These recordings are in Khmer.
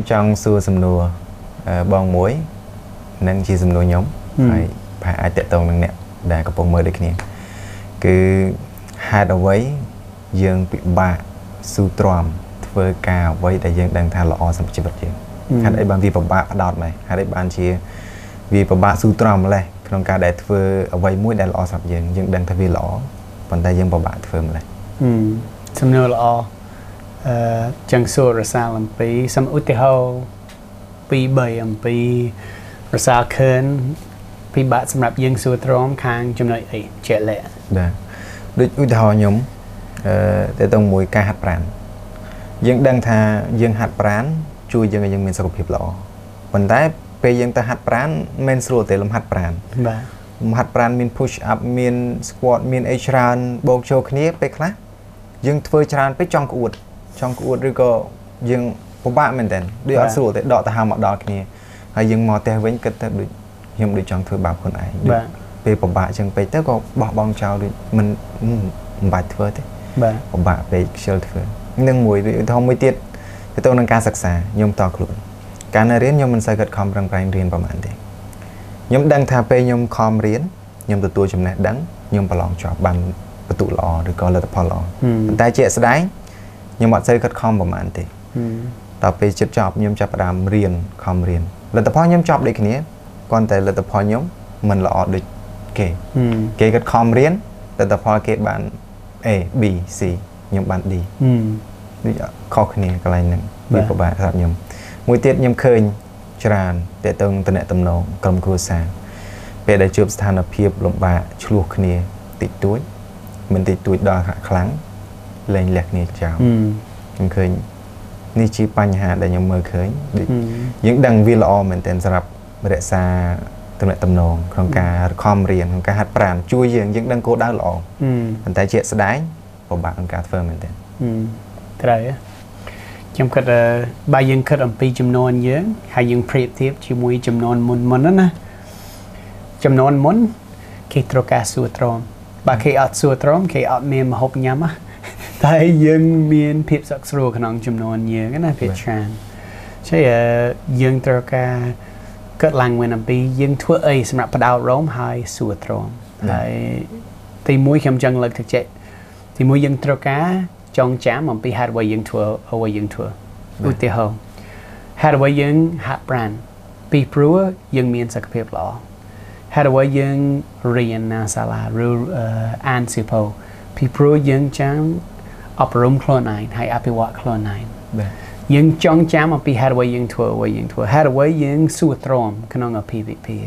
ខ្ញុំចង់សួរសំណួរបងមួយនឹងជាសំណួរខ្ញុំហើយប្រហែលអាចតកតងនឹងអ្នកដែលកំពុងមើលដូចគ្នាគឺហេតុអ្វីយើងពិបាកស៊ូទ្រាំធ្វើការអ្វីដែលយើងដឹងថាល្អសម្រាប់ជីវិតយើងហេតុអីបានវាពិបាកផ្ដោតម៉េចហេតុអីបានជាវាពិបាកស៊ូទ្រាំម្លេះក្នុងការដែលធ្វើអ្វីមួយដែលល្អសម្រាប់យើងយើងដឹងថាវាល្អប៉ុន្តែយើងពិបាកធ្វើម្លេះសំណួរល្អ អឺចឹងសួររសាលអំពីសំឧទាហរណ៍2 3អំពីរសាលខឿនពិបាកសម្រាប់យើងសួរទ្រាំខាងចំណុចអីជាក់លាក់បាទដូចឧទាហរណ៍ខ្ញុំអឺទៅទៅមួយការហាត់ប្រាណយើងដឹងថាយើងហាត់ប្រាណជួយយើងឲ្យយើងមានសុខភាពល្អប៉ុន្តែពេលយើងទៅហាត់ប្រាណមិនស្រួលទេលំហាត់ប្រាណបាទលំហាត់ប្រាណមាន push up មាន squat មានអីច្រើនបូកចូលគ្នាពេលខ្លះយើងធ្វើច្រើនពេកចង់ក្អួត ចង់ក្អួតឬក៏យើងពិបាកមែនតើដូចអត់ស្រួលទេដកទៅហើមកដល់គ្នាហើយយើងមកផ្ទះវិញគិតទៅដូចខ្ញុំដូចចង់ធ្វើបាបខ្លួនឯងបាទពេលពិបាកចឹងពេកទៅក៏បោះបង់ចោលដូចមិនមិនបាច់ធ្វើទេបាទពិបាកពេកខ្ជិលធ្វើនឹងមួយឧទាហរណ៍មួយទៀតទៅទៅនឹងការសិក្សាខ្ញុំតខ្លួនការនៅរៀនខ្ញុំមិនសូវគិតខំប្រឹងប្រែងរៀនប្រហែលទេខ្ញុំដឹងថាពេលខ្ញុំខំរៀនខ្ញុំទទួលចំណេះដឹងខ្ញុំប្រឡងជាប់បានបន្ទុកល្អឬក៏លទ្ធផលល្អប៉ុន្តែជាក់ស្ដែង ខ្ញុំអត់សូវខិតខំប្រហែលទេដល់ពេលជិតចប់ខ្ញុំចាប់ផ្ដើមរៀនខំរៀនលទ្ធផលខ្ញុំចប់ដូចគ្នាគ្រាន់តែលទ្ធផលខ្ញុំមិនល្អដូចគេគេគិតខំរៀនលទ្ធផលគេបាន A B C ខ្ញុំបាន D ដូចខុសគ្នាកន្លែងហ្នឹងវាពិបាកសម្រាប់ខ្ញុំមួយទៀតខ្ញុំឃើញច្រើនតេតងតំណតំណងក្រុមគ្រួសារពេលដែលជួបស្ថានភាពលំបាកឆ្លោះគ្នាតិចតួចមិនតិចតួចដល់ខ្លាំង លែងលះគ្នាចោលខ្ញុំឃើញនេះជាបញ្ហាដែលខ្ញុំមើលឃើញដូចយើងដឹងវាល្អមែនទែនសម្រាប់រក្សាទំនាក់ទំនងក្នុងការខំរៀនក្នុងការហាត់ប្រាណជួយយើងយើងដឹងគោលដៅល្អប៉ុន្តែជាក់ស្ដែងពិបាកក្នុងការធ្វើមែនទែនត្រូវខ្ញុំគិតបើយើងគិតអំពីចំនួនយើងហើយយើងប្រៀបធៀបជាមួយចំនួនមុនមុនណាចំនួនមុនគេត្រូវការសួរទ្រាំបើគេអត់សួរទ្រាំគេអត់មានមហូបញ៉ាំ តែយើងមានភាពសឹកស្រួលក្នុងចំនួនយើងណាភាពច្រើនឆេយើងត្រូវការកើតឡើងវិញអំពីយើងធ្វើអីសម្រាប់បដោតរោមហើយសួរទ្រាំហើយទីមួយខ្ញុំចង់លើកទឹកចិត្តទីមួយយើងត្រូវការចងចាំអំពីហេតុអ្វីយើងធ្វើអ្វីយើងធ្វើឧទាហរណ៍ហេតុអ្វីយើងហាត់ប្រាណពីព្រោះយើងមានសុខភាពល្អហេតុអ្វីយើងរៀននៅសាលាឬអានសៀវភៅពីព្រោះយើងចាំ អប់រំខ្លួនឯងហើយអភិវឌ្ឍខ្លួនឯងបាទយើងចងចាំអំពីហេតុអ្វីយើងធ្វើអ្វីយើងធ្វើហេតុអ្វីយើងសួរទ្រាំក្នុងអភិវិភា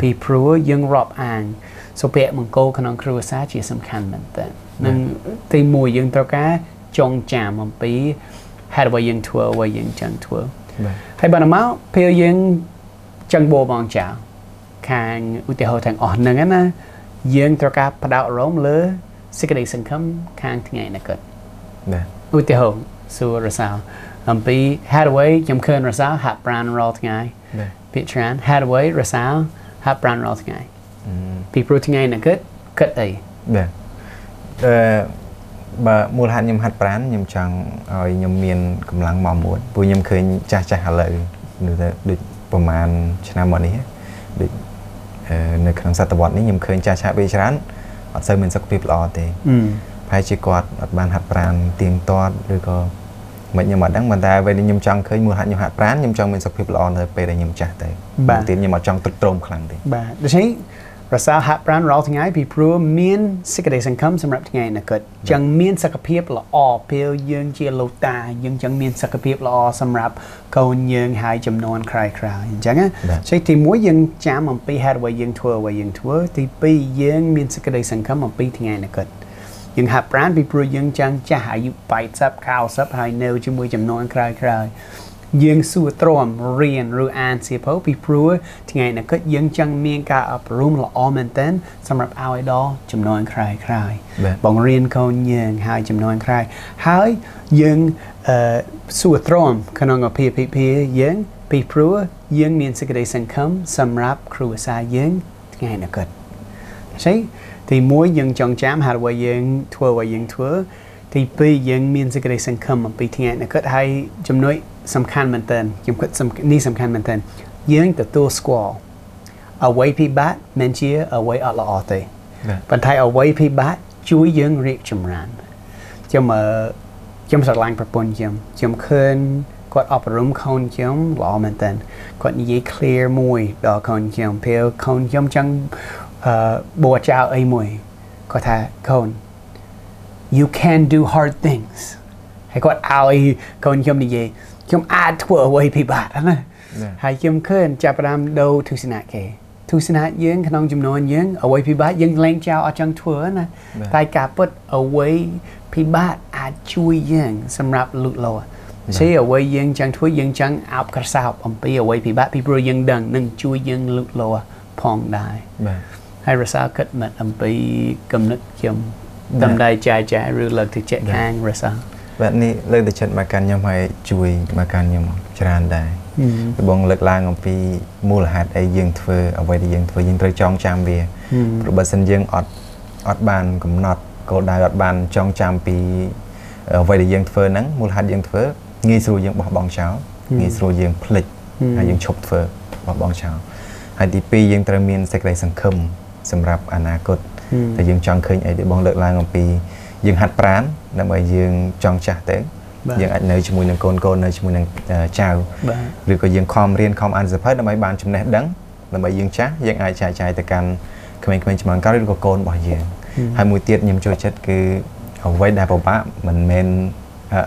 ពីព្រោះយើងរាប់អានសុភមង្គលក្នុងគ្រួសារជាសំខាន់មែនតើនឹងទីមួយយើងត្រូវការចងចាំអំពីហេតុអ្វីយើងធ្វើអ្វីយើងចង់ធ្វើហើយបានមកពេលយើងចង់បោបងចៅខាងឧទាហរណ៍ទាំងអស់ហ្នឹងណាយើងត្រូវការបដោតអារម្មណ៍លើសេចក្តីសង្ឃឹមខាងថ្ងៃនេះគាត់បាទ ឧទាហរណ៍សួររសាលអំពី Hathaway ខ្ញុំឃើញរសាលហាត់ប្រាណរាល់ថ្ងៃពាក្យច្រើន Hathaway រសាលហាត់ប្រាណរាល់ថ្ងៃពីព្រោះថ្ងៃនេះគាត់គិតអីបាទអឺបើមូលហេតុខ្ញុំហាត់ប្រាណខ្ញុំចង់ឲ្យខ្ញុំមានកម្លាំងមកមួយព្រោះខ្ញុំឃើញចាស់ចាស់ឥឡូវដូចដូចប្រហែលឆ្នាំមកនេះដូចនៅក្នុងសតវត្សនេះខ្ញុំឃើញចាស់ចាស់ពេលច្រើនអត់សូវមានសុខភាពល្អទេ ប្រហែលជាគាត់អត់បានហាត់ប្រាណទៀងទាត់ឬក៏មិនខ្ញុំអត់ដឹងប៉ុន្តែអ្វីដែលខ្ញុំចង់ឃើញមូលហេតុខ្ញុំហាត់ប្រាណខ្ញុំចង់មានសុខភាពល្អនៅពេលដែលខ្ញុំចាស់ទៅបាទទៀតខ្ញុំអត់ចង់ទឹកទ្រោមខ្លាំងទេបាទដូច្នេះរសាហាត់ប្រាណរាល់ថ្ងៃពីព្រោះមានសេចក្តីសង្ឃឹមសម្រាប់ថ្ងៃអនាគតចឹងមានសុខភាពល្អពេលយើងជាលោកតាយើងចឹងមានសុខភាពល្អសម្រាប់កូនយើងហើយចំនួនក្រោយក្រោយអញ្ចឹងចឹងទី1យើងចាំអំពីហេតុអ្វីយើងធ្វើអ្វីយើងធ្វើទី2យើងមានសេចក្តីសង្ឃឹមអំពីថ្ងៃអនាគត យើងហាត់ប្រាណពីព្រោះយើងចង់ចាស់អាយុ80 90ហើយនៅជាមួយចំនួនក្រោយក្រោយយើងសួរទ្រាំរៀនឬអានសៀវភៅពីព្រោះថ្ងៃនេះគិតយើងចង់មានការអប់រំល្អមែនទែនសម្រាប់ឲ្យដល់ចំនួនក្រោយក្រោយបង្រៀនកូនយើងហើយចំនួនក្រោយហើយយើងអឺសួរទ្រាំក្នុងអភិភិភាយើងពីព្រោះយើងមានសេចក្តីសង្ឃឹមសម្រាប់គ្រួសារយើងថ្ងៃនេះគិត អញ្ចឹងទី1យើងចងចាំហើយអ្វីយើងធ្វើអ្វីយើងធ្វើទី2យើងមានសេចក្តីសង្ឃឹមអំពីថ្ងៃអនាគតហើយចំណុចសំខាន់មែនទែនខ្ញុំគិតសំនេះសំខាន់មែនទែនយើងទទួលស្គាល់អ្វីពិបាកមិនជាអ្វីអត់ល្អទេបាទប៉ុន្តែអ្វីពិបាកជួយយើងរីកចម្រើនខ្ញុំអឺខ្ញុំស្រឡាញ់ប្រពន្ធខ្ញុំខ្ញុំឃើញគាត់អប់រំកូនខ្ញុំល្អមែនតើគាត់និយាយ clear មួយដល់កូនខ្ញុំពេលកូនខ្ញុំចង់អឺ បួចៅអីមួយគាត់ថាកូន you can do hard things ហើយគាត់ឲ្យកូនខ្ញុំនិយាយខ្ញុំអាចធ្វើអ្វីពិបាកណាបាទហើយខ្ញុំឃើញចាប់ផ្ដើមដូរទស្សនៈគេទស្សនៈយើងក្នុងចំនួនយើងអ្វីពិបាកយើងលែងចោលអត់ចង់ធ្វើណាបាទតែការពិតអ្វីពិបាកអាចជួយយើងសម្រាប់លូតលាស់ជាអ្វីយើងចង់ធ្វើយើងចង់អោបក្រសោបអំពីអ្វីពិបាកពីព្រោះយើងដឹងនឹងជួយយើងលូតលាស់ផងដែរបាទ ហើយរសារគិតមិនអំពីគំនិតខ្ញុំបាទតំដៃចាយចាយឬលើកទឹកចិត្តបាទខាងរសារបាទនេះលើកទឹកចិត្តមកកាន់ខ្ញុំហើយជួយមកកាន់ខ្ញុំច្រើនដែរពីបងលើកឡើងអំពីមូលហេតុអីយើងធ្វើអ្វីដែលយើងធ្វើយើងត្រូវចងចាំវាព្រោះបើសិនយើងអត់អត់បានកំណត់គោលដៅអត់បានចងចាំពីអ្វីដែលយើងធ្វើហ្នឹងមូលហេតុយើងធ្វើងាយស្រួលយើងបោះបង់ចោលងាយស្រួលយើងភ្លេចហើយយើងឈប់ធ្វើបោះបង់ចោលហើយទី2យើងត្រូវមានសេចក្តីសង្ឃឹម សម្រាប់អនាគតតែយើងចង់ឃើញអីដែលបងលើកឡើងអំពីយើងហាត់ប្រាណដើម្បីយើងចង់ចាស់ទៅបាទយើងអាចនៅជាមួយនឹងកូនកូននៅជាមួយនឹងអឺចៅបាទឬក៏យើងខំរៀនខំអានសៀវភៅដើម្បីបានចំណេះដឹងដើម្បីយើងចាស់យើងអាចចែកចាយទៅកាន់ក្មេងៗជំនាន់ក្រោយឬក៏កូនរបស់យើងហើយមួយទៀតខ្ញុំចូលចិត្តគឺអ្វីដែលពិបាកមិនមែនអឺ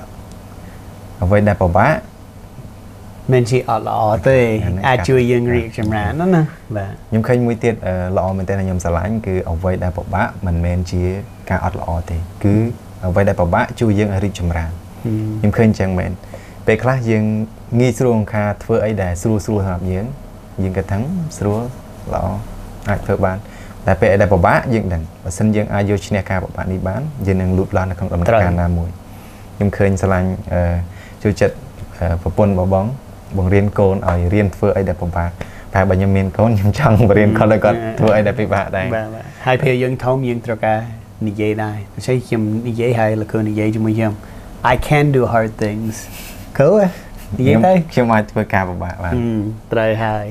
អ្វីដែលពិបាក មិនជាអត់ល្អទេអានេះអាចជួយយើងកាត់រីកចម្រើនណាណាបាទខ្ញុំឃើញមួយទៀតអឺល្អមែនទែនដែលខ្ញុំស្រឡាញ់គឺអ្វីដែលពិបាកមិនមែនជាការអត់ល្អទេ គឺអ្វីដែលពិបាកជួយយើងឲ្យរីកចម្រើនខ្ញុំឃើញអញ្ចឹងមែនពេលខ្លះយើងងាយស្រួលក្នុងការធ្វើអីដែលស្រួលស្រួលសម្រាប់យើងយើងគិតថាស្រួលល្អអាចធ្វើបានតែពេលអីដែលពិបាកយើងដឹងបើសិនយើងអាចយកឈ្នះការពិបាកនេះបានយើងនឹងលូតលាស់នៅក្នុងដំណាក់កាលណាមួយខ្ញុំឃើញស្រឡាញ់អឺចូលចិត្តអឺប្រពន្ធរបស់បង បង្រៀនកូនឲ្យរៀនធ្វើអីដែលពិបាកតែបើខ្ញុំមានកូនខ្ញុំចង់បង្រៀនគាត់ឲ្យគាត់ធ្វើអីដែលពិបាកដែរបាទបាទហើយពេលយើងធំយើងត្រូវការនិយាយដែរដូច្នេះខ្ញុំនិយាយហើយលោកគ្រូនិយាយជាមួយខ្ញុំ I can do hard things កូនិយាយទៅខ្ញុំអាចធ្វើការពិបាកបានហឹមត្រូវហើយ